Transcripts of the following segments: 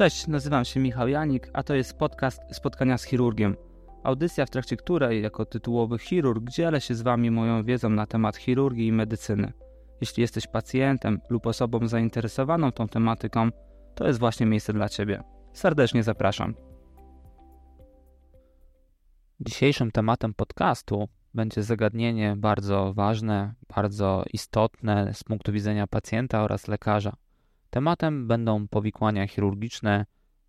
Cześć, nazywam się Michał Janik, a to jest podcast Spotkania z chirurgiem. Audycja, w trakcie której, jako tytułowy chirurg, dzielę się z Wami moją wiedzą na temat chirurgii i medycyny. Jeśli jesteś pacjentem lub osobą zainteresowaną tą tematyką, to jest właśnie miejsce dla Ciebie. Serdecznie zapraszam. Dzisiejszym tematem podcastu będzie zagadnienie bardzo ważne, bardzo istotne z punktu widzenia pacjenta oraz lekarza. Tematem będą powikłania chirurgiczne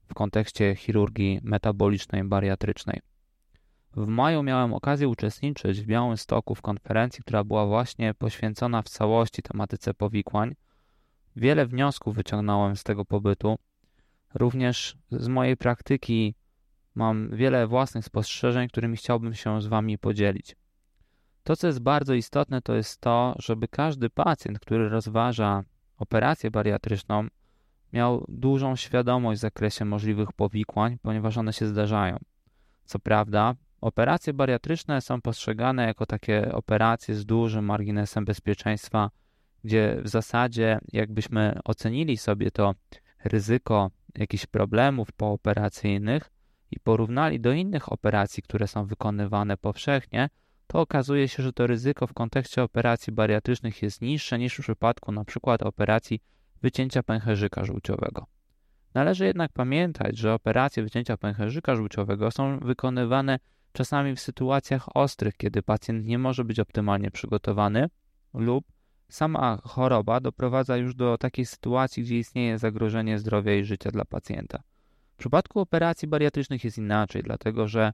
w kontekście chirurgii metabolicznej bariatrycznej. W maju miałem okazję uczestniczyć w Białymstoku w konferencji, która była właśnie poświęcona w całości tematyce powikłań. Wiele wniosków wyciągnąłem z tego pobytu. Również z mojej praktyki mam wiele własnych spostrzeżeń, którymi chciałbym się z Wami podzielić. To, co jest bardzo istotne, to jest to, żeby każdy pacjent, który rozważa operację bariatryczną, miał dużą świadomość w zakresie możliwych powikłań, ponieważ one się zdarzają. Co prawda, operacje bariatryczne są postrzegane jako takie operacje z dużym marginesem bezpieczeństwa, gdzie w zasadzie, jakbyśmy ocenili sobie to ryzyko jakichś problemów pooperacyjnych i porównali do innych operacji, które są wykonywane powszechnie, to okazuje się, że to ryzyko w kontekście operacji bariatrycznych jest niższe niż w przypadku np. operacji wycięcia pęcherzyka żółciowego. Należy jednak pamiętać, że operacje wycięcia pęcherzyka żółciowego są wykonywane czasami w sytuacjach ostrych, kiedy pacjent nie może być optymalnie przygotowany lub sama choroba doprowadza już do takiej sytuacji, gdzie istnieje zagrożenie zdrowia i życia dla pacjenta. W przypadku operacji bariatrycznych jest inaczej, dlatego że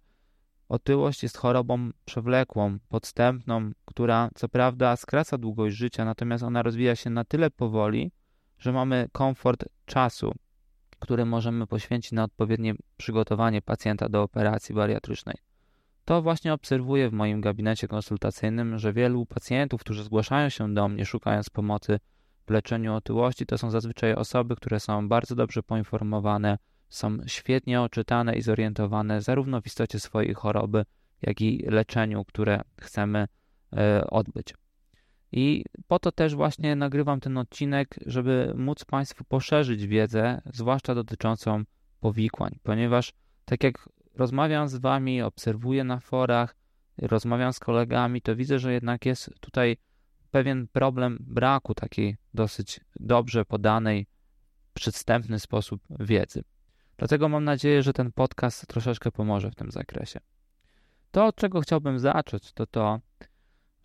Otyłość jest chorobą przewlekłą, podstępną, która co prawda skraca długość życia, natomiast ona rozwija się na tyle powoli, że mamy komfort czasu, który możemy poświęcić na odpowiednie przygotowanie pacjenta do operacji bariatrycznej. To właśnie obserwuję w moim gabinecie konsultacyjnym, że wielu pacjentów, którzy zgłaszają się do mnie szukając pomocy w leczeniu otyłości, to są zazwyczaj osoby, które są bardzo dobrze poinformowane, są świetnie oczytane i zorientowane zarówno w istocie swojej choroby, jak i leczeniu, które chcemy e, odbyć. I po to też właśnie nagrywam ten odcinek, żeby móc Państwu poszerzyć wiedzę, zwłaszcza dotyczącą powikłań, ponieważ tak jak rozmawiam z Wami, obserwuję na forach, rozmawiam z kolegami, to widzę, że jednak jest tutaj pewien problem braku takiej dosyć dobrze podanej, przystępny sposób wiedzy. Dlatego mam nadzieję, że ten podcast troszeczkę pomoże w tym zakresie. To, od czego chciałbym zacząć, to to,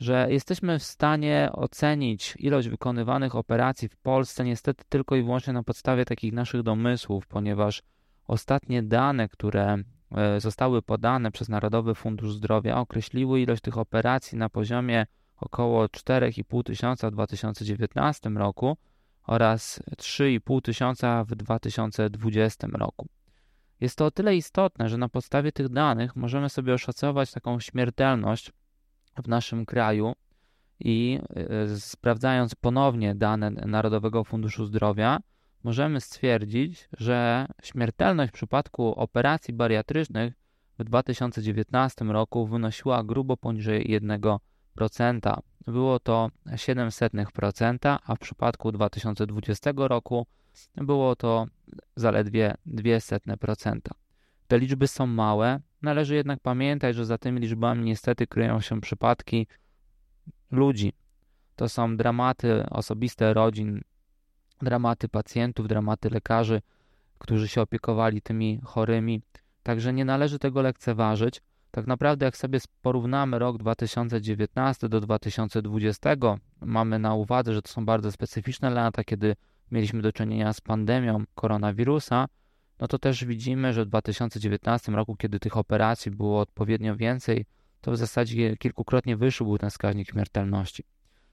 że jesteśmy w stanie ocenić ilość wykonywanych operacji w Polsce niestety tylko i wyłącznie na podstawie takich naszych domysłów, ponieważ ostatnie dane, które e, zostały podane przez Narodowy Fundusz Zdrowia, określiły ilość tych operacji na poziomie około 4,5 tysiąca w 2019 roku, oraz 3,5 tysiąca w 2020 roku. Jest to o tyle istotne, że na podstawie tych danych możemy sobie oszacować taką śmiertelność w naszym kraju i e, sprawdzając ponownie dane Narodowego Funduszu Zdrowia, możemy stwierdzić, że śmiertelność w przypadku operacji bariatrycznych w 2019 roku wynosiła grubo poniżej 1%. Było to 0,07%, a w przypadku 2020 roku było to zaledwie 0,02%. Te liczby są małe, należy jednak pamiętać, że za tymi liczbami niestety kryją się przypadki ludzi. To są dramaty osobiste rodzin, dramaty pacjentów, dramaty lekarzy, którzy się opiekowali tymi chorymi. Także nie należy tego lekceważyć. Tak naprawdę, jak sobie porównamy rok 2019 do 2020, mamy na uwadze, że to są bardzo specyficzne lata, kiedy mieliśmy do czynienia z pandemią koronawirusa, no to też widzimy, że w 2019 roku, kiedy tych operacji było odpowiednio więcej, to w zasadzie kilkukrotnie wyższy był ten wskaźnik śmiertelności.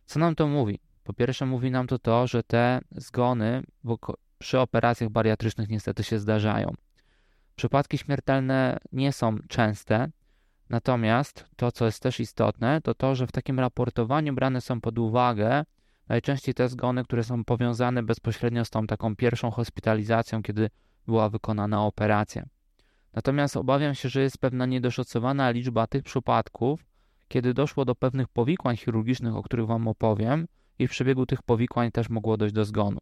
Co nam to mówi? Po pierwsze, mówi nam to to, że te zgony przy operacjach bariatrycznych niestety się zdarzają. Przypadki śmiertelne nie są częste, Natomiast to, co jest też istotne, to to, że w takim raportowaniu brane są pod uwagę najczęściej te zgony, które są powiązane bezpośrednio z tą taką pierwszą hospitalizacją, kiedy była wykonana operacja. Natomiast obawiam się, że jest pewna niedoszacowana liczba tych przypadków, kiedy doszło do pewnych powikłań chirurgicznych, o których Wam opowiem, i w przebiegu tych powikłań też mogło dojść do zgonu.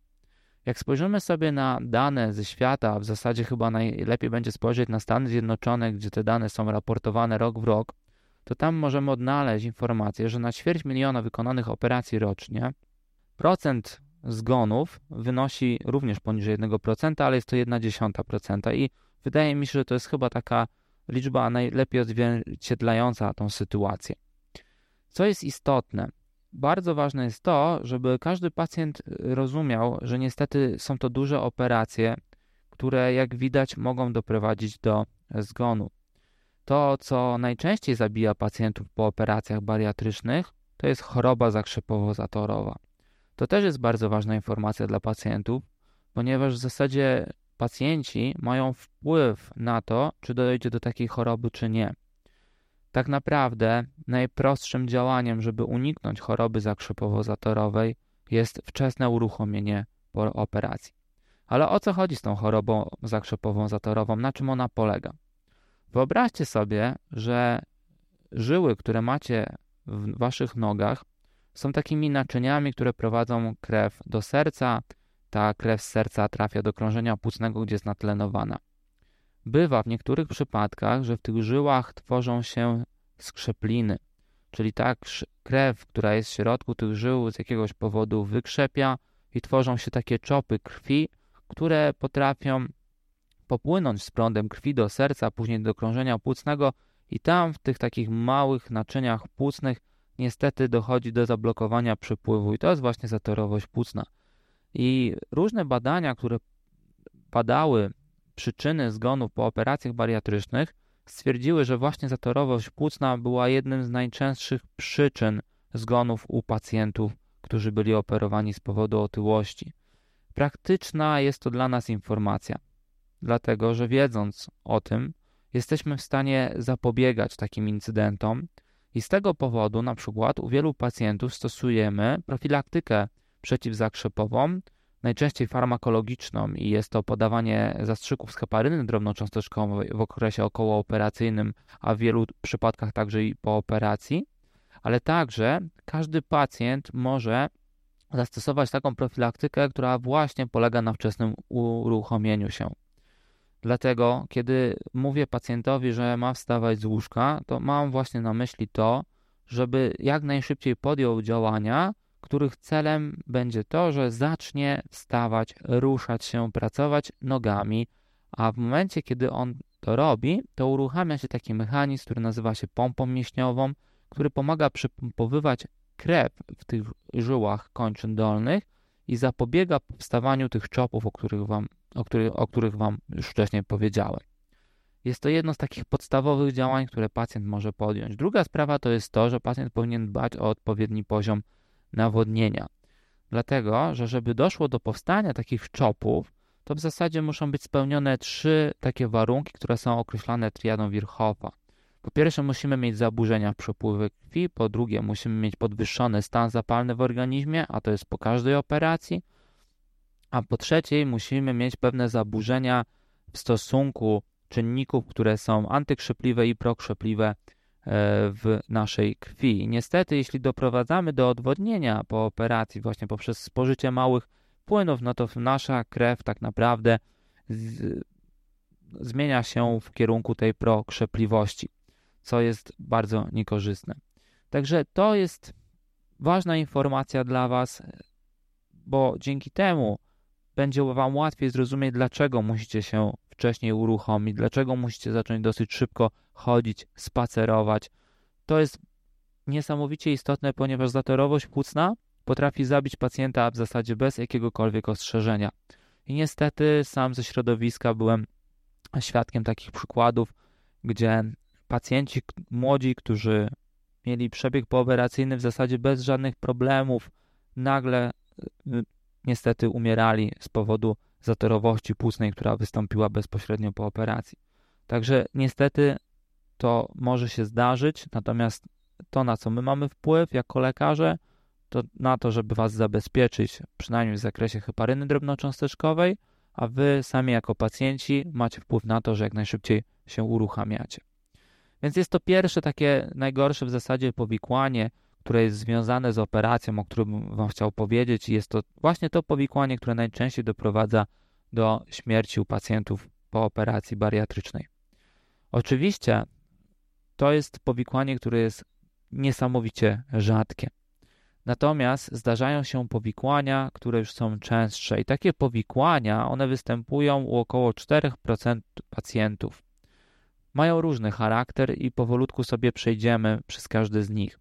Jak spojrzymy sobie na dane ze świata, w zasadzie chyba najlepiej będzie spojrzeć na Stany Zjednoczone, gdzie te dane są raportowane rok w rok, to tam możemy odnaleźć informację, że na ćwierć miliona wykonanych operacji rocznie procent zgonów wynosi również poniżej 1%, ale jest to 1,1% i wydaje mi się, że to jest chyba taka liczba najlepiej odzwierciedlająca tą sytuację. Co jest istotne? Bardzo ważne jest to, żeby każdy pacjent rozumiał, że niestety są to duże operacje, które jak widać mogą doprowadzić do zgonu. To, co najczęściej zabija pacjentów po operacjach bariatrycznych, to jest choroba zakrzepowo-zatorowa. To też jest bardzo ważna informacja dla pacjentów, ponieważ w zasadzie pacjenci mają wpływ na to, czy dojdzie do takiej choroby, czy nie. Tak naprawdę najprostszym działaniem, żeby uniknąć choroby zakrzepowo-zatorowej jest wczesne uruchomienie po operacji. Ale o co chodzi z tą chorobą zakrzepową zatorową? Na czym ona polega? Wyobraźcie sobie, że żyły, które macie w waszych nogach, są takimi naczyniami, które prowadzą krew do serca. Ta krew z serca trafia do krążenia płucnego, gdzie jest natlenowana. Bywa w niektórych przypadkach, że w tych żyłach tworzą się skrzepliny, czyli ta krew, która jest w środku tych żył z jakiegoś powodu wykrzepia i tworzą się takie czopy krwi, które potrafią popłynąć z prądem krwi do serca, później do krążenia płucnego i tam w tych takich małych naczyniach płucnych niestety dochodzi do zablokowania przepływu i to jest właśnie zatorowość płucna. I różne badania, które badały przyczyny zgonów po operacjach bariatrycznych, stwierdziły, że właśnie zatorowość płucna była jednym z najczęstszych przyczyn zgonów u pacjentów, którzy byli operowani z powodu otyłości. Praktyczna jest to dla nas informacja, dlatego że wiedząc o tym, jesteśmy w stanie zapobiegać takim incydentom i z tego powodu na przykład u wielu pacjentów stosujemy profilaktykę przeciwzakrzepową, najczęściej farmakologiczną i jest to podawanie zastrzyków z heparyny drobnocząsteczkowej w okresie okołooperacyjnym, a w wielu przypadkach także i po operacji, ale także każdy pacjent może zastosować taką profilaktykę, która właśnie polega na wczesnym uruchomieniu się. Dlatego, kiedy mówię pacjentowi, że ma wstawać z łóżka, to mam właśnie na myśli to, żeby jak najszybciej podjął działania, których celem będzie to, że zacznie wstawać, ruszać się, pracować nogami, a w momencie, kiedy on to robi, to uruchamia się taki mechanizm, który nazywa się pompą mięśniową, który pomaga przypompowywać krew w tych żyłach kończyn dolnych i zapobiega powstawaniu tych czopów, o których wam, o których, o których wam już wcześniej powiedziałem. Jest to jedno z takich podstawowych działań, które pacjent może podjąć. Druga sprawa to jest to, że pacjent powinien dbać o odpowiedni poziom nawodnienia. Dlatego, że żeby doszło do powstania takich czopów, to w zasadzie muszą być spełnione trzy takie warunki, które są określane triadą Wirchhoffa. Po pierwsze, musimy mieć zaburzenia w przepływie krwi, po drugie, musimy mieć podwyższony stan zapalny w organizmie, a to jest po każdej operacji, a po trzecie, musimy mieć pewne zaburzenia w stosunku czynników, które są antykrzepliwe i prokrzepliwe w naszej krwi. Niestety, jeśli doprowadzamy do odwodnienia po operacji właśnie poprzez spożycie małych płynów, no to nasza krew tak naprawdę z, zmienia się w kierunku tej prokrzepliwości, co jest bardzo niekorzystne. Także to jest ważna informacja dla Was, bo dzięki temu będzie Wam łatwiej zrozumieć, dlaczego musicie się wcześniej uruchomić, dlaczego musicie zacząć dosyć szybko chodzić, spacerować. To jest niesamowicie istotne, ponieważ zatorowość płucna potrafi zabić pacjenta w zasadzie bez jakiegokolwiek ostrzeżenia. I niestety sam ze środowiska byłem świadkiem takich przykładów, gdzie pacjenci młodzi, którzy mieli przebieg pooperacyjny w zasadzie bez żadnych problemów, nagle y, niestety umierali z powodu zatorowości płucnej, która wystąpiła bezpośrednio po operacji. Także niestety to może się zdarzyć, natomiast to, na co my mamy wpływ jako lekarze, to na to, żeby Was zabezpieczyć, przynajmniej w zakresie heparyny drobnocząsteczkowej, a Wy sami jako pacjenci macie wpływ na to, że jak najszybciej się uruchamiacie. Więc jest to pierwsze takie najgorsze w zasadzie powikłanie, które jest związane z operacją, o którym Wam chciał powiedzieć. Jest to właśnie to powikłanie, które najczęściej doprowadza do śmierci u pacjentów po operacji bariatrycznej. Oczywiście to jest powikłanie, które jest niesamowicie rzadkie. Natomiast zdarzają się powikłania, które już są częstsze i takie powikłania, one występują u około 4% pacjentów. Mają różny charakter i powolutku sobie przejdziemy przez każdy z nich.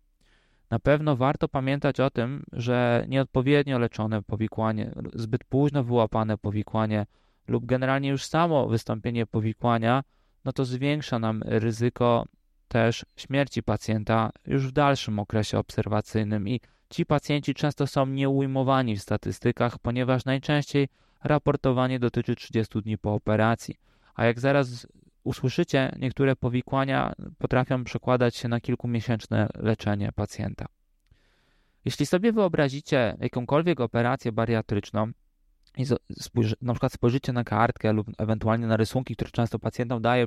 Na pewno warto pamiętać o tym, że nieodpowiednio leczone powikłanie, zbyt późno wyłapane powikłanie lub generalnie już samo wystąpienie powikłania, no to zwiększa nam ryzyko też śmierci pacjenta już w dalszym okresie obserwacyjnym i ci pacjenci często są nieujmowani w statystykach, ponieważ najczęściej raportowanie dotyczy 30 dni po operacji. A jak zaraz usłyszycie, niektóre powikłania potrafią przekładać się na kilkumiesięczne leczenie pacjenta. Jeśli sobie wyobrazicie jakąkolwiek operację bariatryczną i na przykład spojrzycie na kartkę lub ewentualnie na rysunki, które często pacjentom daję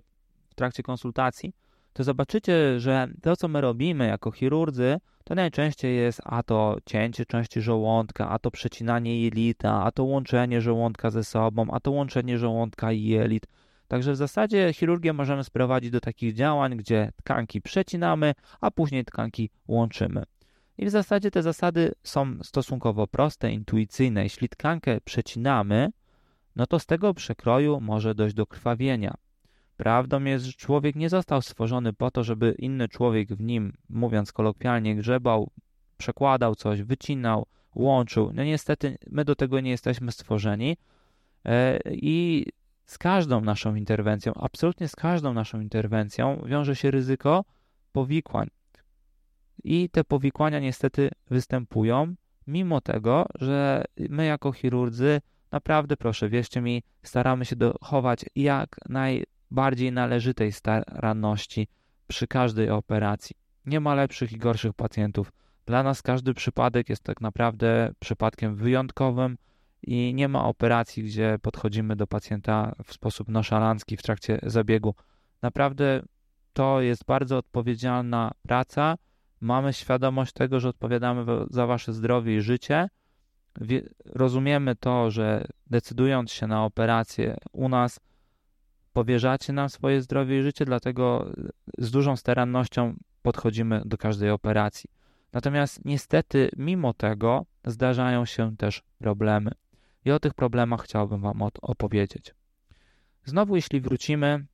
w trakcie konsultacji, to zobaczycie, że to, co my robimy jako chirurdzy, to najczęściej jest a to cięcie części żołądka, a to przecinanie jelita, a to łączenie żołądka ze sobą, a to łączenie żołądka i jelit. Także w zasadzie chirurgię możemy sprowadzić do takich działań, gdzie tkanki przecinamy, a później tkanki łączymy. I w zasadzie te zasady są stosunkowo proste, intuicyjne. Jeśli tkankę przecinamy, no to z tego przekroju może dojść do krwawienia. Prawdą jest, że człowiek nie został stworzony po to, żeby inny człowiek w nim, mówiąc kolokwialnie, grzebał, przekładał coś, wycinał, łączył. No niestety my do tego nie jesteśmy stworzeni e, i z każdą naszą interwencją, absolutnie z każdą naszą interwencją wiąże się ryzyko powikłań. I te powikłania niestety występują, mimo tego, że my jako chirurdzy naprawdę, proszę, wierzcie mi, staramy się dochować jak najbardziej należytej staranności przy każdej operacji. Nie ma lepszych i gorszych pacjentów. Dla nas każdy przypadek jest tak naprawdę przypadkiem wyjątkowym, i nie ma operacji, gdzie podchodzimy do pacjenta w sposób noszalancki w trakcie zabiegu. Naprawdę to jest bardzo odpowiedzialna praca. Mamy świadomość tego, że odpowiadamy za wasze zdrowie i życie. Rozumiemy to, że decydując się na operację u nas, powierzacie nam swoje zdrowie i życie, dlatego z dużą starannością podchodzimy do każdej operacji. Natomiast niestety, mimo tego, zdarzają się też problemy i o tych problemach chciałbym Wam opowiedzieć. Znowu, jeśli wrócimy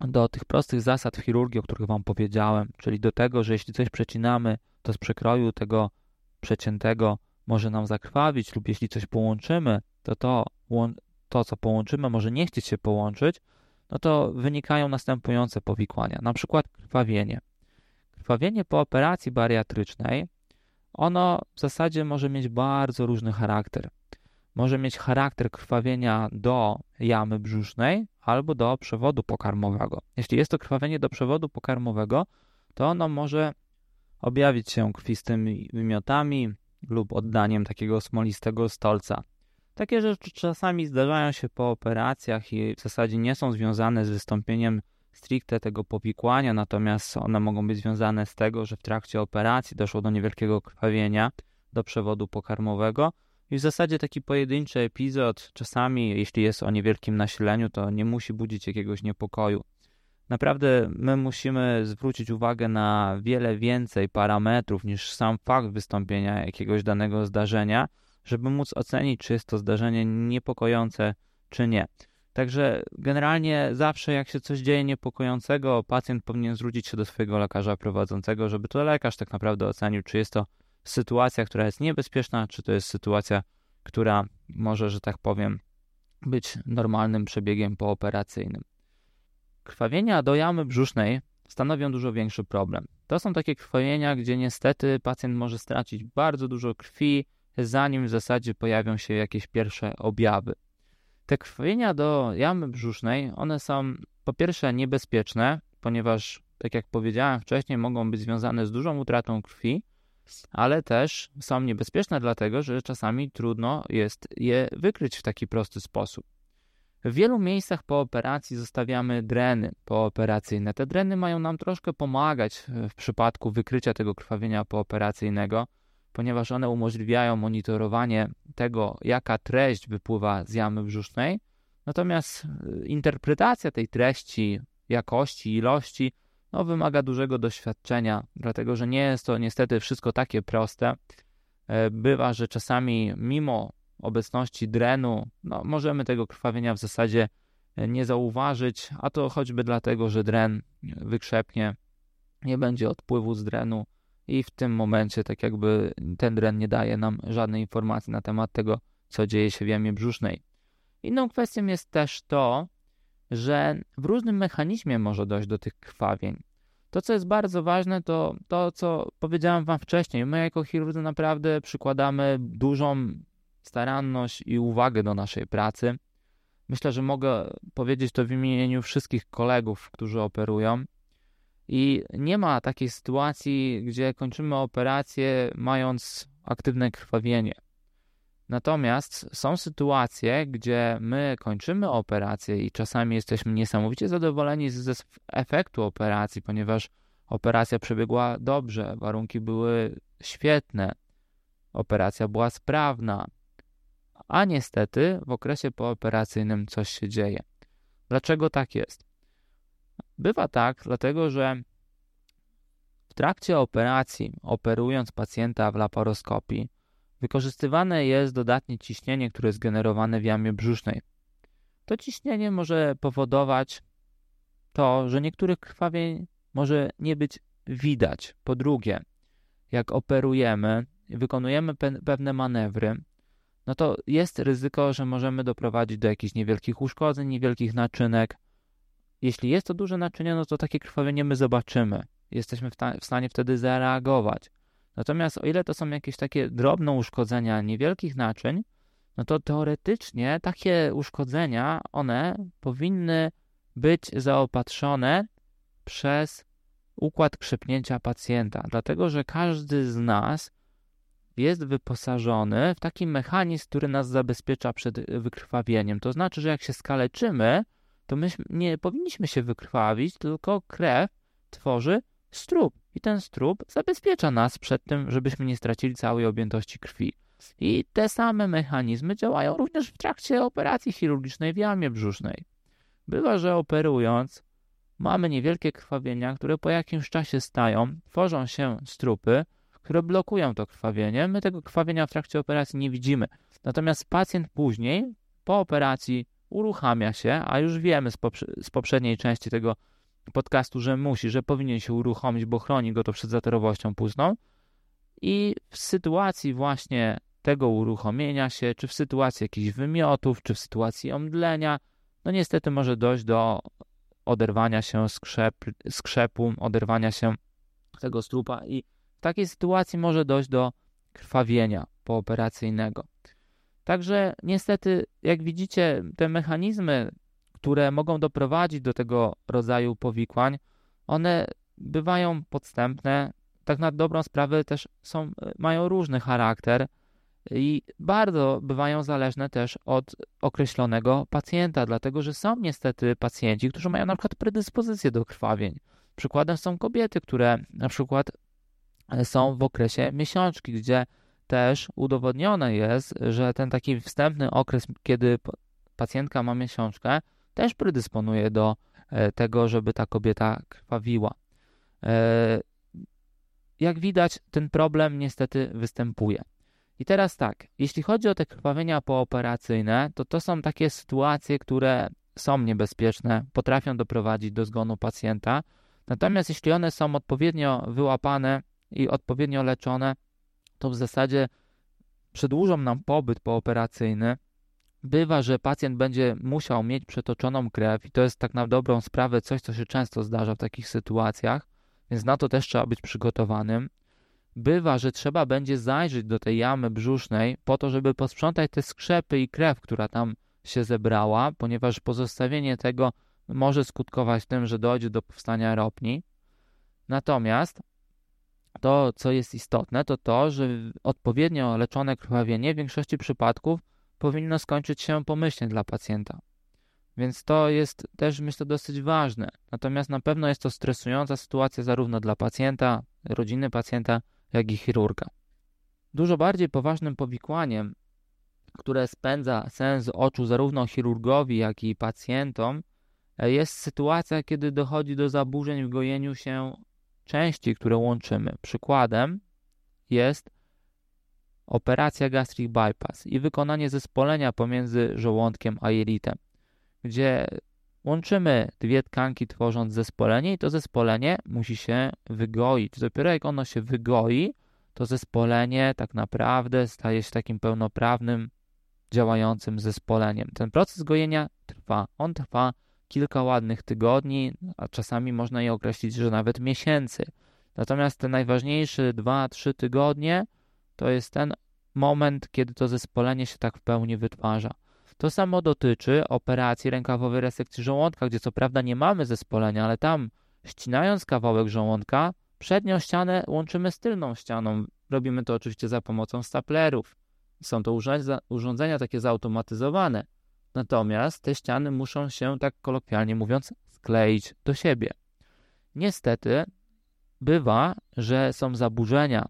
do tych prostych zasad w chirurgii, o których Wam powiedziałem, czyli do tego, że jeśli coś przecinamy, to z przekroju tego przeciętego może nam zakrwawić, lub jeśli coś połączymy, to to, to co połączymy, może nie chcieć się połączyć, no to wynikają następujące powikłania, na przykład krwawienie. Krwawienie po operacji bariatrycznej, ono w zasadzie może mieć bardzo różny charakter może mieć charakter krwawienia do jamy brzusznej albo do przewodu pokarmowego. Jeśli jest to krwawienie do przewodu pokarmowego, to ono może objawić się krwistymi wymiotami lub oddaniem takiego smolistego stolca. Takie rzeczy czasami zdarzają się po operacjach i w zasadzie nie są związane z wystąpieniem stricte tego powikłania, natomiast one mogą być związane z tego, że w trakcie operacji doszło do niewielkiego krwawienia do przewodu pokarmowego, i w zasadzie taki pojedynczy epizod, czasami jeśli jest o niewielkim nasileniu, to nie musi budzić jakiegoś niepokoju. Naprawdę my musimy zwrócić uwagę na wiele więcej parametrów niż sam fakt wystąpienia jakiegoś danego zdarzenia, żeby móc ocenić, czy jest to zdarzenie niepokojące, czy nie. Także generalnie zawsze jak się coś dzieje niepokojącego, pacjent powinien zwrócić się do swojego lekarza prowadzącego, żeby to lekarz tak naprawdę ocenił, czy jest to sytuacja, która jest niebezpieczna, czy to jest sytuacja, która może, że tak powiem, być normalnym przebiegiem pooperacyjnym. Krwawienia do jamy brzusznej stanowią dużo większy problem. To są takie krwawienia, gdzie niestety pacjent może stracić bardzo dużo krwi, zanim w zasadzie pojawią się jakieś pierwsze objawy. Te krwawienia do jamy brzusznej, one są po pierwsze niebezpieczne, ponieważ, tak jak powiedziałem wcześniej, mogą być związane z dużą utratą krwi, ale też są niebezpieczne, dlatego że czasami trudno jest je wykryć w taki prosty sposób. W wielu miejscach po operacji zostawiamy dreny pooperacyjne. Te dreny mają nam troszkę pomagać w przypadku wykrycia tego krwawienia pooperacyjnego, ponieważ one umożliwiają monitorowanie tego, jaka treść wypływa z jamy brzusznej. Natomiast y, interpretacja tej treści, jakości, ilości no, wymaga dużego doświadczenia, dlatego że nie jest to niestety wszystko takie proste. E, bywa, że czasami mimo obecności drenu, no, możemy tego krwawienia w zasadzie e, nie zauważyć, a to choćby dlatego, że dren wykrzepnie, nie będzie odpływu z drenu i w tym momencie tak jakby ten dren nie daje nam żadnej informacji na temat tego, co dzieje się w jamie brzusznej. Inną kwestią jest też to, że w różnym mechanizmie może dojść do tych krwawień. To, co jest bardzo ważne, to to, co powiedziałem Wam wcześniej. My, jako chirurdzy, naprawdę przykładamy dużą staranność i uwagę do naszej pracy. Myślę, że mogę powiedzieć to w imieniu wszystkich kolegów, którzy operują. I nie ma takiej sytuacji, gdzie kończymy operację mając aktywne krwawienie. Natomiast są sytuacje, gdzie my kończymy operację i czasami jesteśmy niesamowicie zadowoleni ze efektu operacji, ponieważ operacja przebiegła dobrze, warunki były świetne, operacja była sprawna, a niestety w okresie pooperacyjnym coś się dzieje. Dlaczego tak jest? Bywa tak, dlatego że w trakcie operacji, operując pacjenta w laparoskopii, wykorzystywane jest dodatnie ciśnienie, które jest generowane w jamie brzusznej. To ciśnienie może powodować to, że niektórych krwawień może nie być widać. Po drugie, jak operujemy i wykonujemy pe pewne manewry, no to jest ryzyko, że możemy doprowadzić do jakichś niewielkich uszkodzeń, niewielkich naczynek. Jeśli jest to duże naczynie, no to takie krwawienie my zobaczymy. Jesteśmy w, w stanie wtedy zareagować. Natomiast o ile to są jakieś takie drobne uszkodzenia niewielkich naczyń, no to teoretycznie takie uszkodzenia, one powinny być zaopatrzone przez układ krzepnięcia pacjenta, dlatego że każdy z nas jest wyposażony w taki mechanizm, który nas zabezpiecza przed wykrwawieniem. To znaczy, że jak się skaleczymy, to my nie powinniśmy się wykrwawić, tylko krew tworzy strób i ten strób zabezpiecza nas przed tym, żebyśmy nie stracili całej objętości krwi. I te same mechanizmy działają również w trakcie operacji chirurgicznej w jamie brzusznej. Bywa, że operując mamy niewielkie krwawienia, które po jakimś czasie stają, tworzą się strupy, które blokują to krwawienie. My tego krwawienia w trakcie operacji nie widzimy. Natomiast pacjent później, po operacji, uruchamia się, a już wiemy z, poprze z poprzedniej części tego podcastu, że musi, że powinien się uruchomić, bo chroni go to przed zatorowością pustną. I w sytuacji właśnie tego uruchomienia się, czy w sytuacji jakichś wymiotów, czy w sytuacji omdlenia, no niestety może dojść do oderwania się skrzep, skrzepu, oderwania się tego strupa i w takiej sytuacji może dojść do krwawienia pooperacyjnego. Także niestety, jak widzicie, te mechanizmy które mogą doprowadzić do tego rodzaju powikłań, one bywają podstępne, tak na dobrą sprawę też są, mają różny charakter i bardzo bywają zależne też od określonego pacjenta, dlatego że są niestety pacjenci, którzy mają na przykład predyspozycję do krwawień. Przykładem są kobiety, które na przykład są w okresie miesiączki, gdzie też udowodnione jest, że ten taki wstępny okres, kiedy pacjentka ma miesiączkę, też predysponuje do e, tego, żeby ta kobieta krwawiła. E, jak widać, ten problem niestety występuje. I teraz tak, jeśli chodzi o te krwawienia pooperacyjne, to to są takie sytuacje, które są niebezpieczne, potrafią doprowadzić do zgonu pacjenta. Natomiast jeśli one są odpowiednio wyłapane i odpowiednio leczone, to w zasadzie przedłużą nam pobyt pooperacyjny bywa, że pacjent będzie musiał mieć przetoczoną krew i to jest tak na dobrą sprawę coś, co się często zdarza w takich sytuacjach, więc na to też trzeba być przygotowanym. Bywa, że trzeba będzie zajrzeć do tej jamy brzusznej po to, żeby posprzątać te skrzepy i krew, która tam się zebrała, ponieważ pozostawienie tego może skutkować tym, że dojdzie do powstania ropni. Natomiast to, co jest istotne, to to, że odpowiednio leczone krwawienie w większości przypadków powinno skończyć się pomyślnie dla pacjenta. Więc to jest też, myślę, dosyć ważne. Natomiast na pewno jest to stresująca sytuacja zarówno dla pacjenta, rodziny pacjenta, jak i chirurga. Dużo bardziej poważnym powikłaniem, które spędza sens oczu zarówno chirurgowi, jak i pacjentom, jest sytuacja, kiedy dochodzi do zaburzeń w gojeniu się części, które łączymy. Przykładem jest operacja gastric bypass i wykonanie zespolenia pomiędzy żołądkiem a jelitem, gdzie łączymy dwie tkanki tworząc zespolenie i to zespolenie musi się wygoić. Dopiero jak ono się wygoi, to zespolenie tak naprawdę staje się takim pełnoprawnym, działającym zespoleniem. Ten proces gojenia trwa. On trwa kilka ładnych tygodni, a czasami można je określić, że nawet miesięcy. Natomiast te najważniejsze 2-3 tygodnie to jest ten moment, kiedy to zespolenie się tak w pełni wytwarza. To samo dotyczy operacji rękawowej resekcji żołądka, gdzie co prawda nie mamy zespolenia, ale tam ścinając kawałek żołądka, przednią ścianę łączymy z tylną ścianą. Robimy to oczywiście za pomocą staplerów. Są to urządzenia takie zautomatyzowane. Natomiast te ściany muszą się, tak kolokwialnie mówiąc, skleić do siebie. Niestety bywa, że są zaburzenia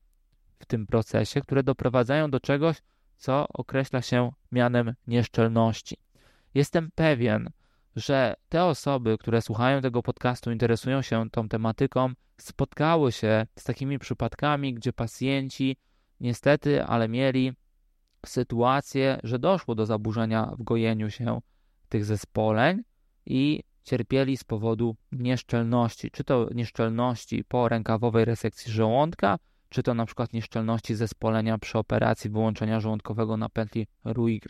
w tym procesie, które doprowadzają do czegoś, co określa się mianem nieszczelności. Jestem pewien, że te osoby, które słuchają tego podcastu, interesują się tą tematyką, spotkały się z takimi przypadkami, gdzie pacjenci niestety, ale mieli sytuację, że doszło do zaburzenia w gojeniu się tych zespoleń i cierpieli z powodu nieszczelności, czy to nieszczelności po rękawowej resekcji żołądka, czy to na przykład nieszczelności zespolenia przy operacji wyłączenia żołądkowego na pętli RUY.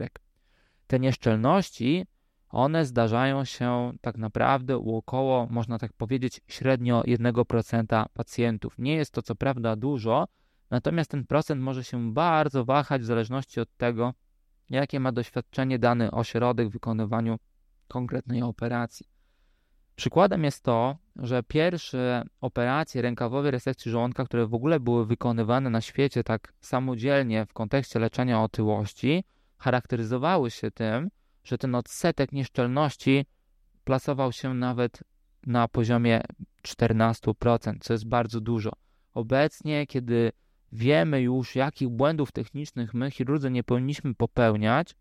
Te nieszczelności, one zdarzają się tak naprawdę u około, można tak powiedzieć, średnio 1% pacjentów. Nie jest to co prawda dużo, natomiast ten procent może się bardzo wahać w zależności od tego, jakie ma doświadczenie dany ośrodek w wykonywaniu konkretnej operacji. Przykładem jest to, że pierwsze operacje rękawowej resekcji żołądka, które w ogóle były wykonywane na świecie tak samodzielnie w kontekście leczenia otyłości, charakteryzowały się tym, że ten odsetek nieszczelności plasował się nawet na poziomie 14%, co jest bardzo dużo. Obecnie, kiedy wiemy już, jakich błędów technicznych my, chirurdzy, nie powinniśmy popełniać,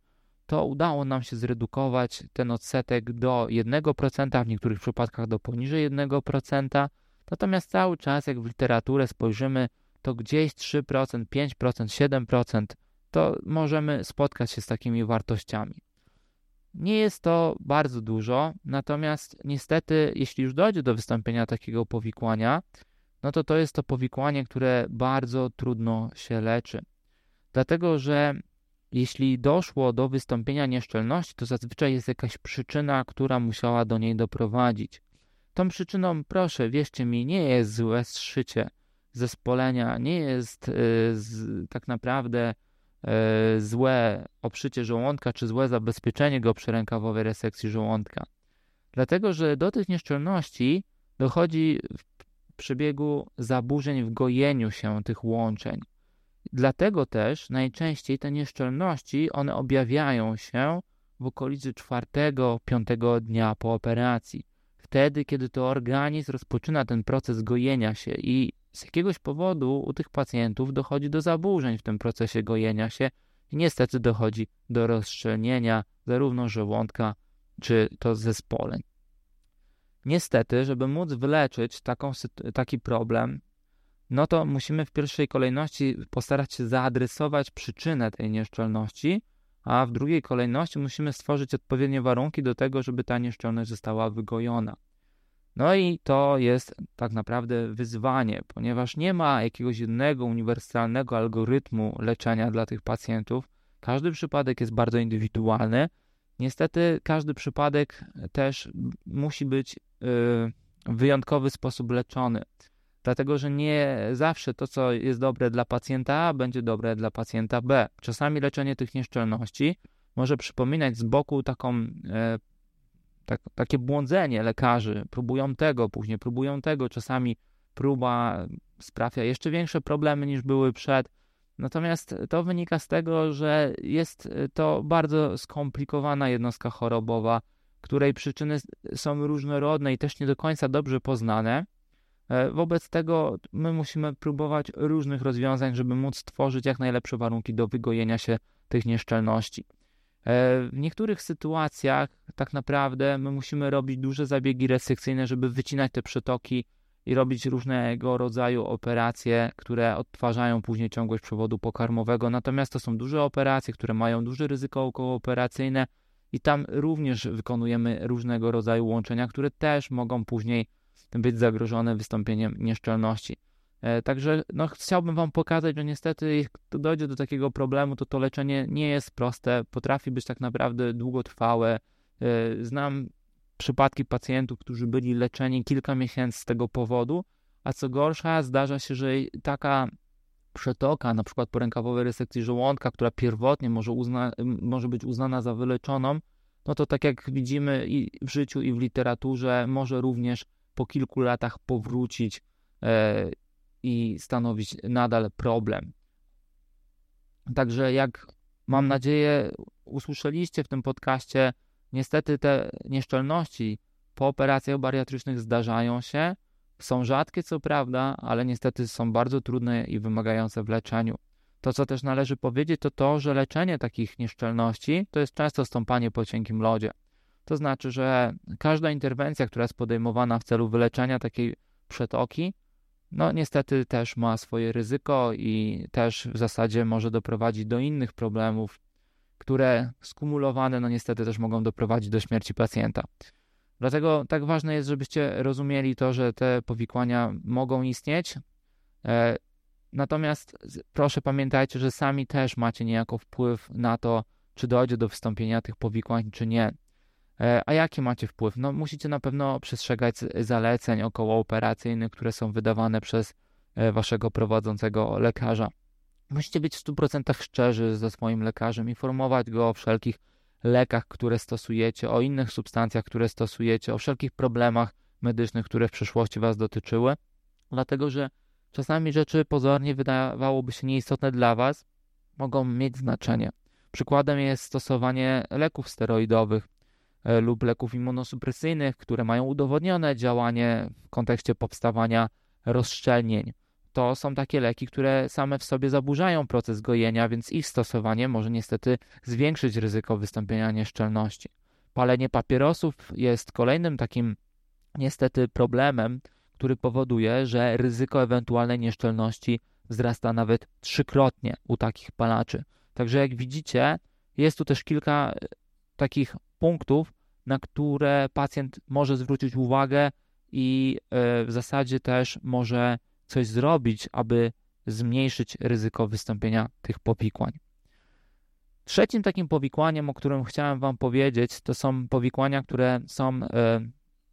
to udało nam się zredukować ten odsetek do 1%, w niektórych przypadkach do poniżej 1%. Natomiast cały czas, jak w literaturę spojrzymy, to gdzieś 3%, 5%, 7% to możemy spotkać się z takimi wartościami. Nie jest to bardzo dużo, natomiast niestety, jeśli już dojdzie do wystąpienia takiego powikłania, no to to jest to powikłanie, które bardzo trudno się leczy. Dlatego, że jeśli doszło do wystąpienia nieszczelności, to zazwyczaj jest jakaś przyczyna, która musiała do niej doprowadzić. Tą przyczyną, proszę, wierzcie mi, nie jest złe zszycie zespolenia, nie jest y, z, tak naprawdę y, złe obszycie żołądka czy złe zabezpieczenie go przy rękawowej resekcji żołądka. Dlatego, że do tych nieszczelności dochodzi w przebiegu zaburzeń w gojeniu się tych łączeń. Dlatego też najczęściej te nieszczelności one objawiają się w okolicy czwartego, piątego dnia po operacji. Wtedy, kiedy to organizm rozpoczyna ten proces gojenia się i z jakiegoś powodu u tych pacjentów dochodzi do zaburzeń w tym procesie gojenia się i niestety dochodzi do rozszczelnienia zarówno żołądka, czy to zespoleń. Niestety, żeby móc wyleczyć taką, taki problem, no to musimy w pierwszej kolejności postarać się zaadresować przyczynę tej nieszczelności, a w drugiej kolejności musimy stworzyć odpowiednie warunki do tego, żeby ta nieszczelność została wygojona. No i to jest tak naprawdę wyzwanie, ponieważ nie ma jakiegoś jednego uniwersalnego algorytmu leczenia dla tych pacjentów. Każdy przypadek jest bardzo indywidualny. Niestety, każdy przypadek też musi być w wyjątkowy sposób leczony. Dlatego, że nie zawsze to, co jest dobre dla pacjenta A, będzie dobre dla pacjenta B. Czasami leczenie tych nieszczelności może przypominać z boku taką, e, tak, takie błądzenie lekarzy. Próbują tego, później próbują tego. Czasami próba sprawia jeszcze większe problemy niż były przed. Natomiast to wynika z tego, że jest to bardzo skomplikowana jednostka chorobowa, której przyczyny są różnorodne i też nie do końca dobrze poznane. E, wobec tego my musimy próbować różnych rozwiązań, żeby móc stworzyć jak najlepsze warunki do wygojenia się tych nieszczelności. E, w niektórych sytuacjach tak naprawdę my musimy robić duże zabiegi resekcyjne, żeby wycinać te przetoki i robić różnego rodzaju operacje, które odtwarzają później ciągłość przewodu pokarmowego. Natomiast to są duże operacje, które mają duże ryzyko okołooperacyjne i tam również wykonujemy różnego rodzaju łączenia, które też mogą później być zagrożone wystąpieniem nieszczelności. E, także no, chciałbym Wam pokazać, że niestety, jeśli dojdzie do takiego problemu, to to leczenie nie jest proste, potrafi być tak naprawdę długotrwałe. E, znam przypadki pacjentów, którzy byli leczeni kilka miesięcy z tego powodu, a co gorsza, zdarza się, że taka przetoka, na przykład po rękawowej resekcji żołądka, która pierwotnie może, uzna, może być uznana za wyleczoną, no to tak jak widzimy i w życiu, i w literaturze, może również po kilku latach powrócić e, i stanowić nadal problem. Także jak mam nadzieję usłyszeliście w tym podcaście, niestety te nieszczelności po operacjach bariatrycznych zdarzają się. Są rzadkie, co prawda, ale niestety są bardzo trudne i wymagające w leczeniu. To, co też należy powiedzieć, to to, że leczenie takich nieszczelności to jest często stąpanie po cienkim lodzie. To znaczy, że każda interwencja, która jest podejmowana w celu wyleczenia takiej przetoki, no niestety też ma swoje ryzyko i też w zasadzie może doprowadzić do innych problemów, które skumulowane, no niestety też mogą doprowadzić do śmierci pacjenta. Dlatego tak ważne jest, żebyście rozumieli to, że te powikłania mogą istnieć. E, natomiast proszę pamiętajcie, że sami też macie niejako wpływ na to, czy dojdzie do wystąpienia tych powikłań, czy nie. E, a jaki macie wpływ? No, musicie na pewno przestrzegać zaleceń okołooperacyjnych, które są wydawane przez e, waszego prowadzącego lekarza. Musicie być w 100% szczerzy ze swoim lekarzem, informować go o wszelkich lekach, które stosujecie, o innych substancjach, które stosujecie, o wszelkich problemach medycznych, które w przeszłości Was dotyczyły, dlatego że czasami rzeczy pozornie wydawałoby się nieistotne dla Was, mogą mieć znaczenie. Przykładem jest stosowanie leków steroidowych lub leków immunosupresyjnych, które mają udowodnione działanie w kontekście powstawania rozszczelnień to są takie leki, które same w sobie zaburzają proces gojenia, więc ich stosowanie może niestety zwiększyć ryzyko wystąpienia nieszczelności. Palenie papierosów jest kolejnym takim niestety problemem, który powoduje, że ryzyko ewentualnej nieszczelności wzrasta nawet trzykrotnie u takich palaczy. Także jak widzicie, jest tu też kilka e, takich punktów, na które pacjent może zwrócić uwagę i e, w zasadzie też może coś zrobić, aby zmniejszyć ryzyko wystąpienia tych powikłań. Trzecim takim powikłaniem, o którym chciałem Wam powiedzieć, to są powikłania, które są, e,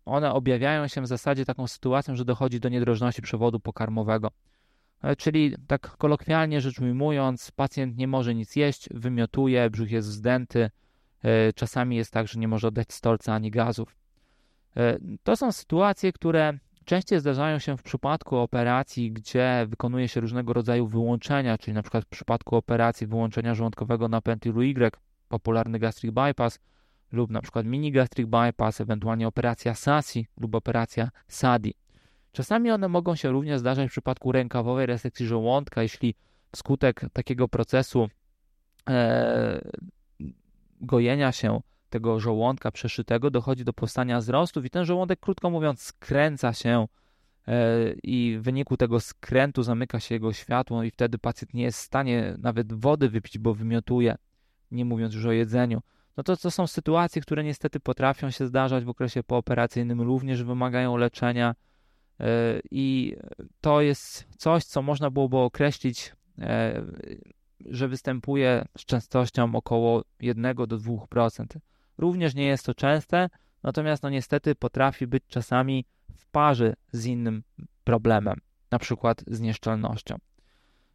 one objawiają się w zasadzie taką sytuacją, że dochodzi do niedrożności przewodu pokarmowego. E, czyli tak kolokwialnie rzecz ujmując, pacjent nie może nic jeść, wymiotuje, brzuch jest wzdęty, czasami jest tak, że nie może oddać stolca ani gazów. To są sytuacje, które Częściej zdarzają się w przypadku operacji, gdzie wykonuje się różnego rodzaju wyłączenia, czyli na przykład w przypadku operacji wyłączenia żołądkowego na pętlu Y, popularny gastric bypass, lub na przykład mini gastric bypass, ewentualnie operacja SASI lub operacja SADI. Czasami one mogą się również zdarzać w przypadku rękawowej resekcji żołądka, jeśli wskutek takiego procesu e, gojenia się tego żołądka przeszytego dochodzi do powstania wzrostów i ten żołądek, krótko mówiąc, skręca się e, i w wyniku tego skrętu zamyka się jego światło i wtedy pacjent nie jest w stanie nawet wody wypić, bo wymiotuje, nie mówiąc już o jedzeniu. No to, to są sytuacje, które niestety potrafią się zdarzać w okresie pooperacyjnym, również wymagają leczenia e, i to jest coś, co można byłoby określić, e, że występuje z częstością około 1 do 2%. Również nie jest to częste, natomiast no niestety potrafi być czasami w parze z innym problemem, na przykład z nieszczelnością.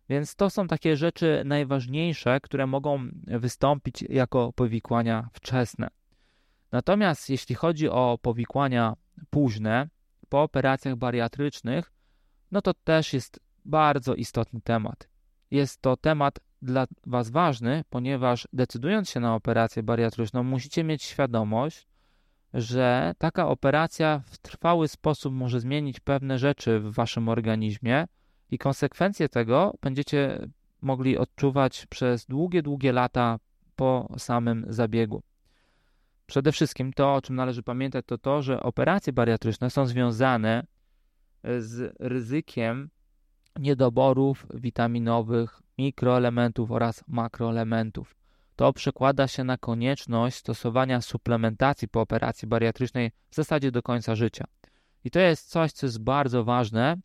Więc to są takie rzeczy najważniejsze, które mogą wystąpić jako powikłania wczesne. Natomiast jeśli chodzi o powikłania późne, po operacjach bariatrycznych, no to też jest bardzo istotny temat. Jest to temat dla Was ważny, ponieważ decydując się na operację bariatryczną, musicie mieć świadomość, że taka operacja w trwały sposób może zmienić pewne rzeczy w waszym organizmie i konsekwencje tego będziecie mogli odczuwać przez długie, długie lata po samym zabiegu. Przede wszystkim to, o czym należy pamiętać, to to, że operacje bariatryczne są związane z ryzykiem niedoborów witaminowych, mikroelementów oraz makroelementów. To przekłada się na konieczność stosowania suplementacji po operacji bariatrycznej w zasadzie do końca życia. I to jest coś, co jest bardzo ważne,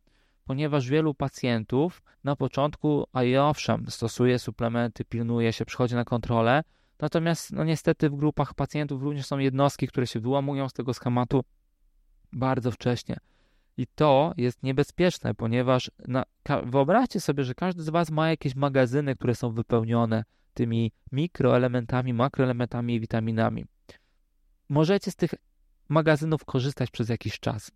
ponieważ wielu pacjentów na początku, a i owszem, stosuje suplementy, pilnuje się, przychodzi na kontrolę, natomiast no niestety w grupach pacjentów również są jednostki, które się wyłamują z tego schematu bardzo wcześnie. I to jest niebezpieczne, ponieważ na, wyobraźcie sobie, że każdy z Was ma jakieś magazyny, które są wypełnione tymi mikroelementami, makroelementami i witaminami. Możecie z tych magazynów korzystać przez jakiś czas.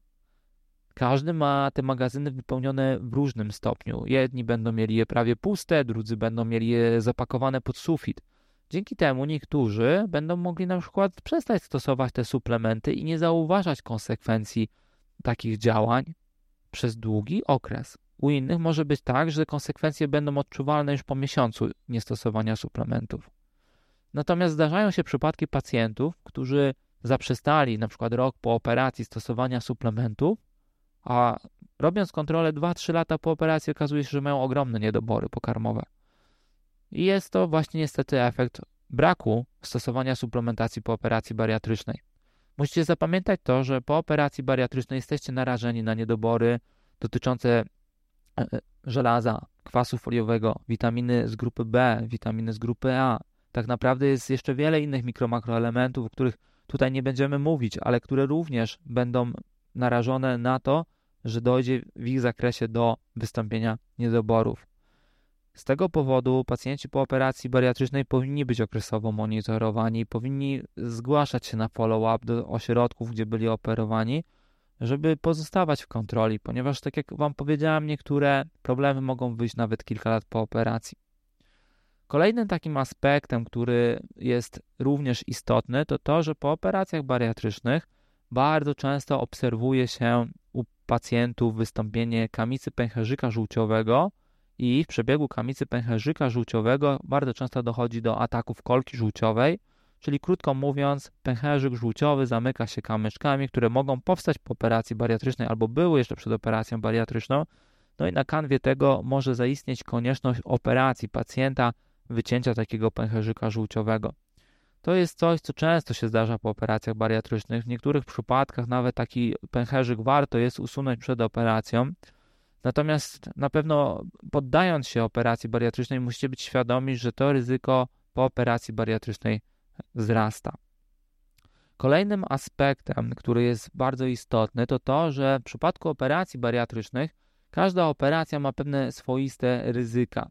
Każdy ma te magazyny wypełnione w różnym stopniu. Jedni będą mieli je prawie puste, drudzy będą mieli je zapakowane pod sufit. Dzięki temu niektórzy będą mogli na przykład przestać stosować te suplementy i nie zauważać konsekwencji takich działań przez długi okres. U innych może być tak, że konsekwencje będą odczuwalne już po miesiącu niestosowania suplementów. Natomiast zdarzają się przypadki pacjentów, którzy zaprzestali na przykład rok po operacji stosowania suplementów, a robiąc kontrolę 2-3 lata po operacji okazuje się, że mają ogromne niedobory pokarmowe. I jest to właśnie niestety efekt braku stosowania suplementacji po operacji bariatrycznej. Musicie zapamiętać to, że po operacji bariatrycznej jesteście narażeni na niedobory dotyczące e, e, żelaza, kwasu foliowego, witaminy z grupy B, witaminy z grupy A. Tak naprawdę jest jeszcze wiele innych mikro-makroelementów, o których tutaj nie będziemy mówić, ale które również będą narażone na to, że dojdzie w ich zakresie do wystąpienia niedoborów. Z tego powodu pacjenci po operacji bariatrycznej powinni być okresowo monitorowani, powinni zgłaszać się na follow-up do ośrodków, gdzie byli operowani, żeby pozostawać w kontroli, ponieważ, tak jak Wam powiedziałem, niektóre problemy mogą wyjść nawet kilka lat po operacji. Kolejnym takim aspektem, który jest również istotny, to to, że po operacjach bariatrycznych bardzo często obserwuje się u pacjentów wystąpienie kamicy pęcherzyka żółciowego, i w przebiegu kamicy pęcherzyka żółciowego bardzo często dochodzi do ataków kolki żółciowej, czyli krótko mówiąc, pęcherzyk żółciowy zamyka się kamyczkami, które mogą powstać po operacji bariatrycznej albo były jeszcze przed operacją bariatryczną. No i na kanwie tego może zaistnieć konieczność operacji pacjenta, wycięcia takiego pęcherzyka żółciowego. To jest coś, co często się zdarza po operacjach bariatrycznych. W niektórych przypadkach nawet taki pęcherzyk warto jest usunąć przed operacją. Natomiast na pewno poddając się operacji bariatrycznej, musicie być świadomi, że to ryzyko po operacji bariatrycznej wzrasta. Kolejnym aspektem, który jest bardzo istotny, to to, że w przypadku operacji bariatrycznych każda operacja ma pewne swoiste ryzyka.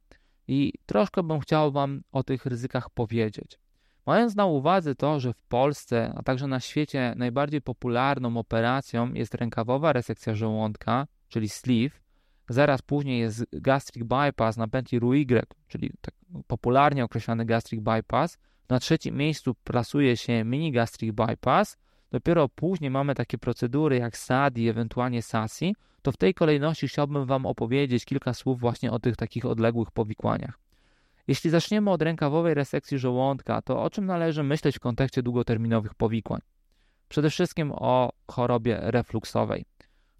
I troszkę bym chciał Wam o tych ryzykach powiedzieć. Mając na uwadze to, że w Polsce, a także na świecie najbardziej popularną operacją jest rękawowa resekcja żołądka, czyli sleeve, Zaraz później jest gastric bypass na pętli RUY, czyli tak popularnie określany gastric bypass. Na trzecim miejscu plasuje się mini gastric bypass. Dopiero później mamy takie procedury jak SADI, ewentualnie SASI. To w tej kolejności chciałbym Wam opowiedzieć kilka słów właśnie o tych takich odległych powikłaniach. Jeśli zaczniemy od rękawowej resekcji żołądka, to o czym należy myśleć w kontekście długoterminowych powikłań? Przede wszystkim o chorobie refluksowej.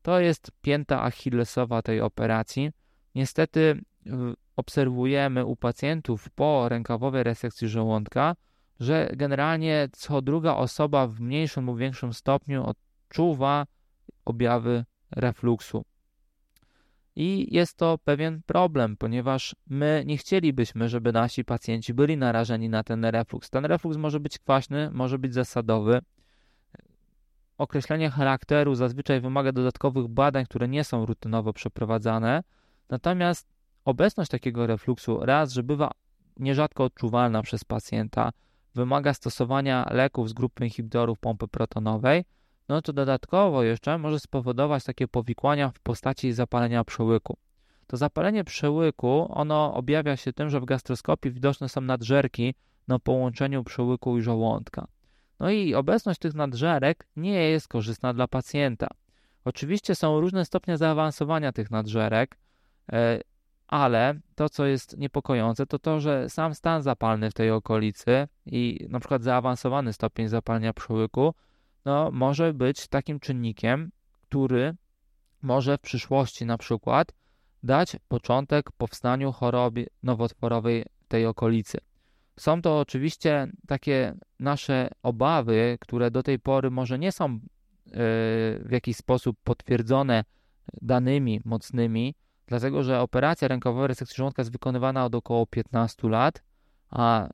To jest pięta achillesowa tej operacji. Niestety obserwujemy u pacjentów po rękawowej resekcji żołądka, że generalnie co druga osoba w mniejszym lub większym stopniu odczuwa objawy refluksu. I jest to pewien problem, ponieważ my nie chcielibyśmy, żeby nasi pacjenci byli narażeni na ten refluks. Ten refluks może być kwaśny, może być zasadowy, określenie charakteru zazwyczaj wymaga dodatkowych badań, które nie są rutynowo przeprowadzane. Natomiast obecność takiego refluksu raz, że bywa nierzadko odczuwalna przez pacjenta, wymaga stosowania leków z grupy inhibitorów pompy protonowej, no to dodatkowo jeszcze może spowodować takie powikłania w postaci zapalenia przełyku. To zapalenie przełyku, ono objawia się tym, że w gastroskopii widoczne są nadżerki na połączeniu przełyku i żołądka. No i obecność tych nadżerek nie jest korzystna dla pacjenta. Oczywiście są różne stopnie zaawansowania tych nadżerek, e, ale to, co jest niepokojące, to to, że sam stan zapalny w tej okolicy i na przykład zaawansowany stopień zapalenia przełyku, no, może być takim czynnikiem, który może w przyszłości na przykład dać początek powstaniu choroby nowotworowej w tej okolicy. Są to oczywiście takie nasze obawy, które do tej pory może nie są e, w jakiś sposób potwierdzone danymi mocnymi, dlatego że operacja rękowa resekcji żołądka jest wykonywana od około 15 lat, a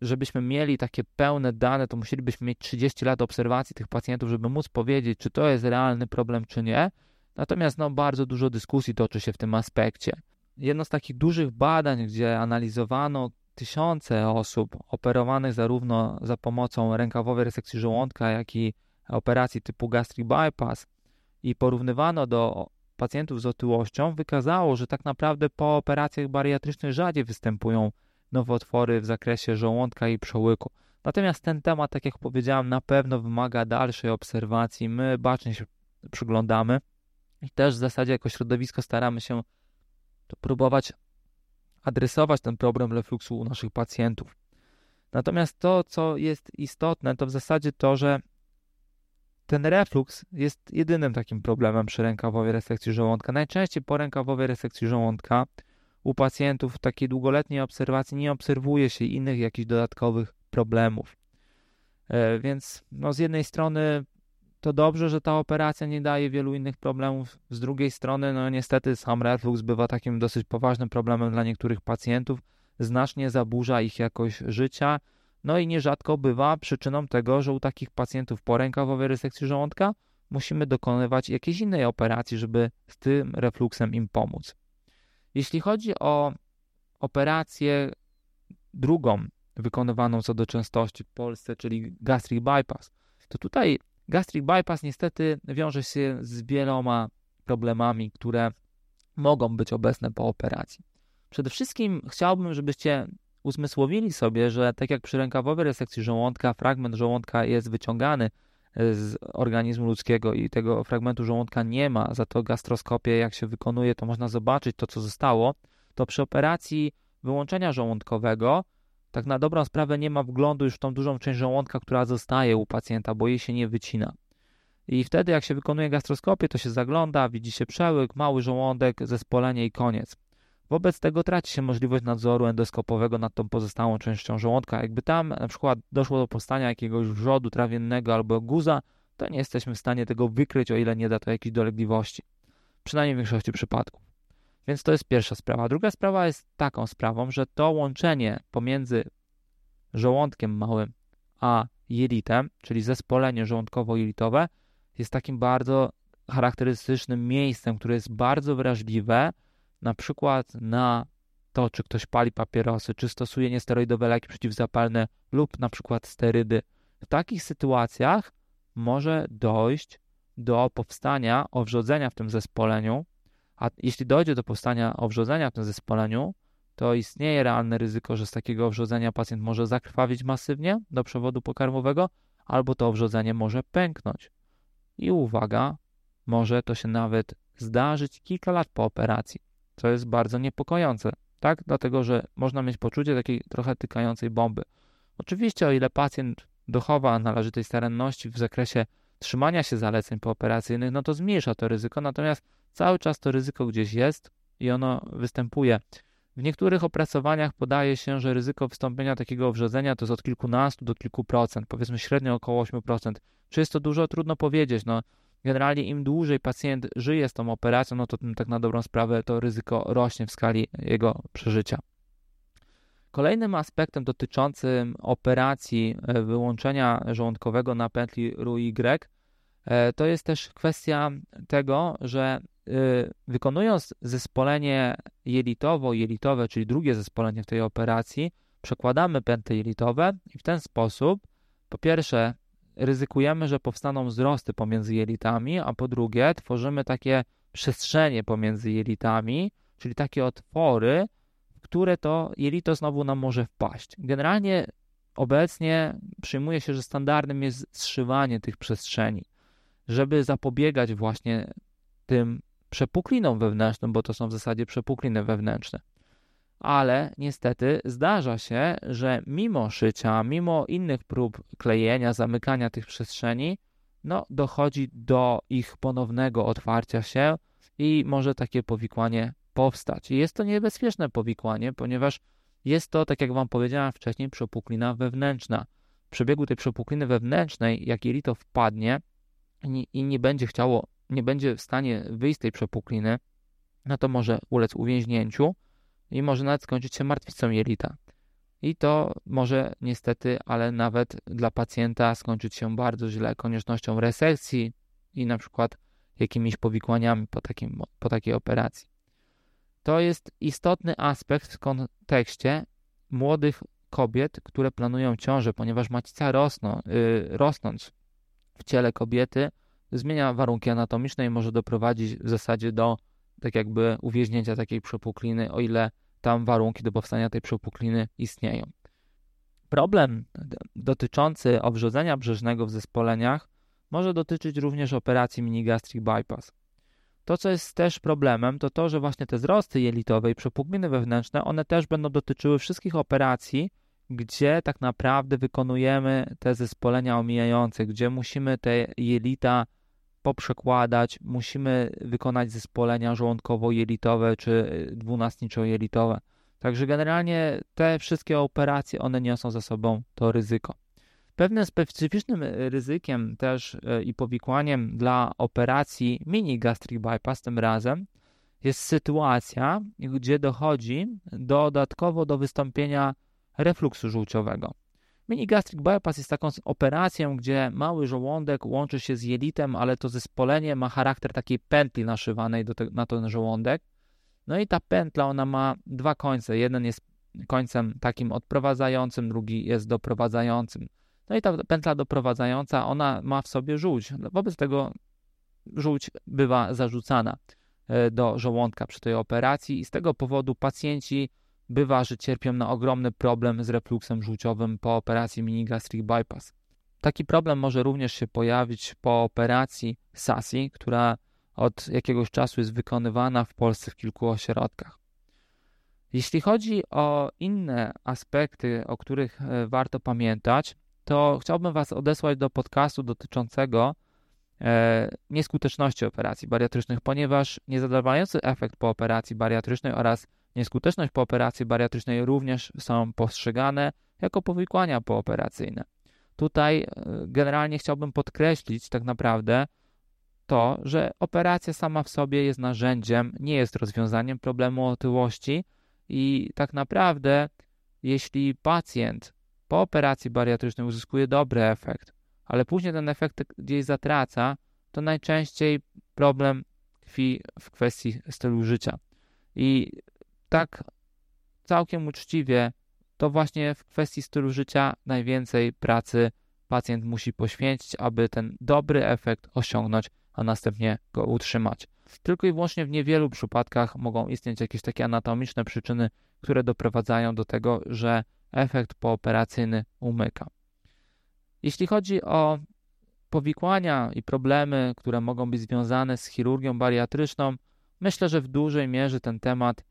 żebyśmy mieli takie pełne dane, to musielibyśmy mieć 30 lat obserwacji tych pacjentów, żeby móc powiedzieć, czy to jest realny problem, czy nie. Natomiast no, bardzo dużo dyskusji toczy się w tym aspekcie. Jedno z takich dużych badań, gdzie analizowano tysiące osób operowanych zarówno za pomocą rękawowej resekcji żołądka, jak i operacji typu gastric bypass i porównywano do pacjentów z otyłością, wykazało, że tak naprawdę po operacjach bariatrycznych rzadziej występują nowotwory w zakresie żołądka i przełyku. Natomiast ten temat, tak jak powiedziałem, na pewno wymaga dalszej obserwacji. My bacznie się przyglądamy i też w zasadzie jako środowisko staramy się próbować adresować ten problem refluksu u naszych pacjentów. Natomiast to, co jest istotne, to w zasadzie to, że ten refluks jest jedynym takim problemem przy rękawowej resekcji żołądka. Najczęściej po rękawowej resekcji żołądka u pacjentów w takiej długoletniej obserwacji nie obserwuje się innych jakichś dodatkowych problemów. E, więc no, z jednej strony to dobrze, że ta operacja nie daje wielu innych problemów. Z drugiej strony, no niestety sam reflux bywa takim dosyć poważnym problemem dla niektórych pacjentów, znacznie zaburza ich jakość życia, no i nierzadko bywa przyczyną tego, że u takich pacjentów po rękawowej resekcji żołądka musimy dokonywać jakiejś innej operacji, żeby z tym refluksem im pomóc. Jeśli chodzi o operację drugą wykonywaną co do częstości w Polsce, czyli gastric bypass, to tutaj Gastric bypass niestety wiąże się z wieloma problemami, które mogą być obecne po operacji. Przede wszystkim chciałbym, żebyście uzmysłowili sobie, że tak jak przy rękawowej resekcji żołądka, fragment żołądka jest wyciągany z organizmu ludzkiego i tego fragmentu żołądka nie ma, za to gastroskopię jak się wykonuje, to można zobaczyć to, co zostało, to przy operacji wyłączenia żołądkowego tak na dobrą sprawę nie ma wglądu już w tą dużą część żołądka, która zostaje u pacjenta, bo jej się nie wycina. I wtedy, jak się wykonuje gastroskopię, to się zagląda, widzi się przełyk, mały żołądek, zespolenie i koniec. Wobec tego traci się możliwość nadzoru endoskopowego nad tą pozostałą częścią żołądka. Jakby tam na przykład doszło do powstania jakiegoś wrzodu trawiennego albo guza, to nie jesteśmy w stanie tego wykryć, o ile nie da to jakiejś dolegliwości. Przynajmniej w większości przypadków. Więc to jest pierwsza sprawa. Druga sprawa jest taką sprawą, że to łączenie pomiędzy żołądkiem małym a jelitem, czyli zespolenie żołądkowo-jelitowe, jest takim bardzo charakterystycznym miejscem, które jest bardzo wrażliwe, na przykład na to, czy ktoś pali papierosy, czy stosuje niesteroidowe leki przeciwzapalne lub na przykład sterydy. W takich sytuacjach może dojść do powstania owrzodzenia w tym zespoleniu, a jeśli dojdzie do powstania owrzodzenia w tym zespoleniu, to istnieje realne ryzyko, że z takiego owrzodzenia pacjent może zakrwawić masywnie do przewodu pokarmowego, albo to owrzodzenie może pęknąć. I uwaga, może to się nawet zdarzyć kilka lat po operacji, co jest bardzo niepokojące, tak? Dlatego, że można mieć poczucie takiej trochę tykającej bomby. Oczywiście, o ile pacjent dochowa należytej staranności w zakresie trzymania się zaleceń pooperacyjnych, no to zmniejsza to ryzyko, natomiast cały czas to ryzyko gdzieś jest i ono występuje. W niektórych opracowaniach podaje się, że ryzyko wystąpienia takiego wrzodzenia to jest od kilkunastu do kilku procent, powiedzmy średnio około 8%. Czy jest to dużo? Trudno powiedzieć. No, generalnie im dłużej pacjent żyje z tą operacją, no to tak na dobrą sprawę to ryzyko rośnie w skali jego przeżycia. Kolejnym aspektem dotyczącym operacji e, wyłączenia żołądkowego na pętli RUY e, to jest też kwestia tego, że wykonując zespolenie jelitowo-jelitowe, czyli drugie zespolenie w tej operacji, przekładamy pętle jelitowe i w ten sposób po pierwsze ryzykujemy, że powstaną wzrosty pomiędzy jelitami, a po drugie tworzymy takie przestrzenie pomiędzy jelitami, czyli takie otwory, które to jelito znowu nam może wpaść. Generalnie obecnie przyjmuje się, że standardem jest zszywanie tych przestrzeni, żeby zapobiegać właśnie tym przepuklinom wewnętrznym, bo to są w zasadzie przepukliny wewnętrzne. Ale niestety zdarza się, że mimo szycia, mimo innych prób klejenia, zamykania tych przestrzeni, no dochodzi do ich ponownego otwarcia się i może takie powikłanie powstać. I jest to niebezpieczne powikłanie, ponieważ jest to, tak jak Wam powiedziałem wcześniej, przepuklina wewnętrzna. W przebiegu tej przepukliny wewnętrznej, jak jelito wpadnie i nie będzie chciało, nie będzie w stanie wyjść z tej przepukliny, no to może ulec uwięźnięciu i może nawet skończyć się martwicą jelita. I to może niestety, ale nawet dla pacjenta skończyć się bardzo źle, koniecznością resekcji i na przykład jakimiś powikłaniami po, takim, po takiej operacji. To jest istotny aspekt w kontekście młodych kobiet, które planują ciążę, ponieważ macica rosną, yy, rosnąc w ciele kobiety zmienia warunki anatomiczne i może doprowadzić w zasadzie do tak jakby uwięźnięcia takiej przepukliny, o ile tam warunki do powstania tej przepukliny istnieją. Problem dotyczący obrzodzenia brzeżnego w zespoleniach może dotyczyć również operacji mini-gastric bypass. To, co jest też problemem, to to, że właśnie te wzrosty jelitowe i przepukliny wewnętrzne, one też będą dotyczyły wszystkich operacji, gdzie tak naprawdę wykonujemy te zespolenia omijające, gdzie musimy te jelita poprzekładać, musimy wykonać zespolenia żołądkowo-jelitowe czy dwunastniczo-jelitowe. Także generalnie te wszystkie operacje, one niosą za sobą to ryzyko. Pewnym specyficznym ryzykiem też e, i powikłaniem dla operacji mini gastric bypass tym razem jest sytuacja, gdzie dochodzi dodatkowo do wystąpienia refluksu żółciowego. Mini gastric bypass jest taką operacją, gdzie mały żołądek łączy się z jelitem, ale to zespolenie ma charakter takiej pętli naszywanej te, na ten żołądek. No i ta pętla, ona ma dwa końce. Jeden jest końcem takim odprowadzającym, drugi jest doprowadzającym. No i ta pętla doprowadzająca, ona ma w sobie żółć. Wobec tego żółć bywa zarzucana e, do żołądka przy tej operacji i z tego powodu pacjenci bywa, że cierpią na ogromny problem z refluksem żółciowym po operacji mini gastric bypass. Taki problem może również się pojawić po operacji SASI, która od jakiegoś czasu jest wykonywana w Polsce w kilku ośrodkach. Jeśli chodzi o inne aspekty, o których e, warto pamiętać, to chciałbym Was odesłać do podcastu dotyczącego e, nieskuteczności operacji bariatrycznych, ponieważ niezadowalający efekt po operacji bariatrycznej oraz nieskuteczność po operacji bariatrycznej również są postrzegane jako powikłania pooperacyjne. Tutaj e, generalnie chciałbym podkreślić tak naprawdę to, że operacja sama w sobie jest narzędziem, nie jest rozwiązaniem problemu otyłości i tak naprawdę jeśli pacjent po operacji bariatrycznej uzyskuje dobry efekt, ale później ten efekt gdzieś zatraca, to najczęściej problem tkwi w kwestii stylu życia. I tak całkiem uczciwie, to właśnie w kwestii stylu życia najwięcej pracy pacjent musi poświęcić, aby ten dobry efekt osiągnąć, a następnie go utrzymać. Tylko i wyłącznie w niewielu przypadkach mogą istnieć jakieś takie anatomiczne przyczyny, które doprowadzają do tego, że efekt pooperacyjny umyka. Jeśli chodzi o powikłania i problemy, które mogą być związane z chirurgią bariatryczną, myślę, że w dużej mierze ten temat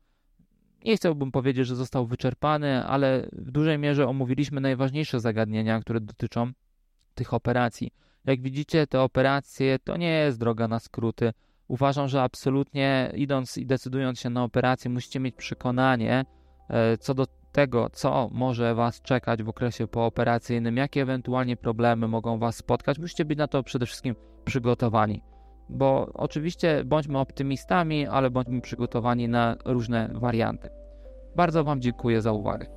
nie chciałbym powiedzieć, że został wyczerpany, ale w dużej mierze omówiliśmy najważniejsze zagadnienia, które dotyczą tych operacji. Jak widzicie, te operacje to nie jest droga na skróty. Uważam, że absolutnie idąc i decydując się na operację, musicie mieć przekonanie e, co do tego, co może Was czekać w okresie pooperacyjnym, jakie ewentualnie problemy mogą Was spotkać. Musicie być na to przede wszystkim przygotowani bo oczywiście bądźmy optymistami, ale bądźmy przygotowani na różne warianty. Bardzo Wam dziękuję za uwagę.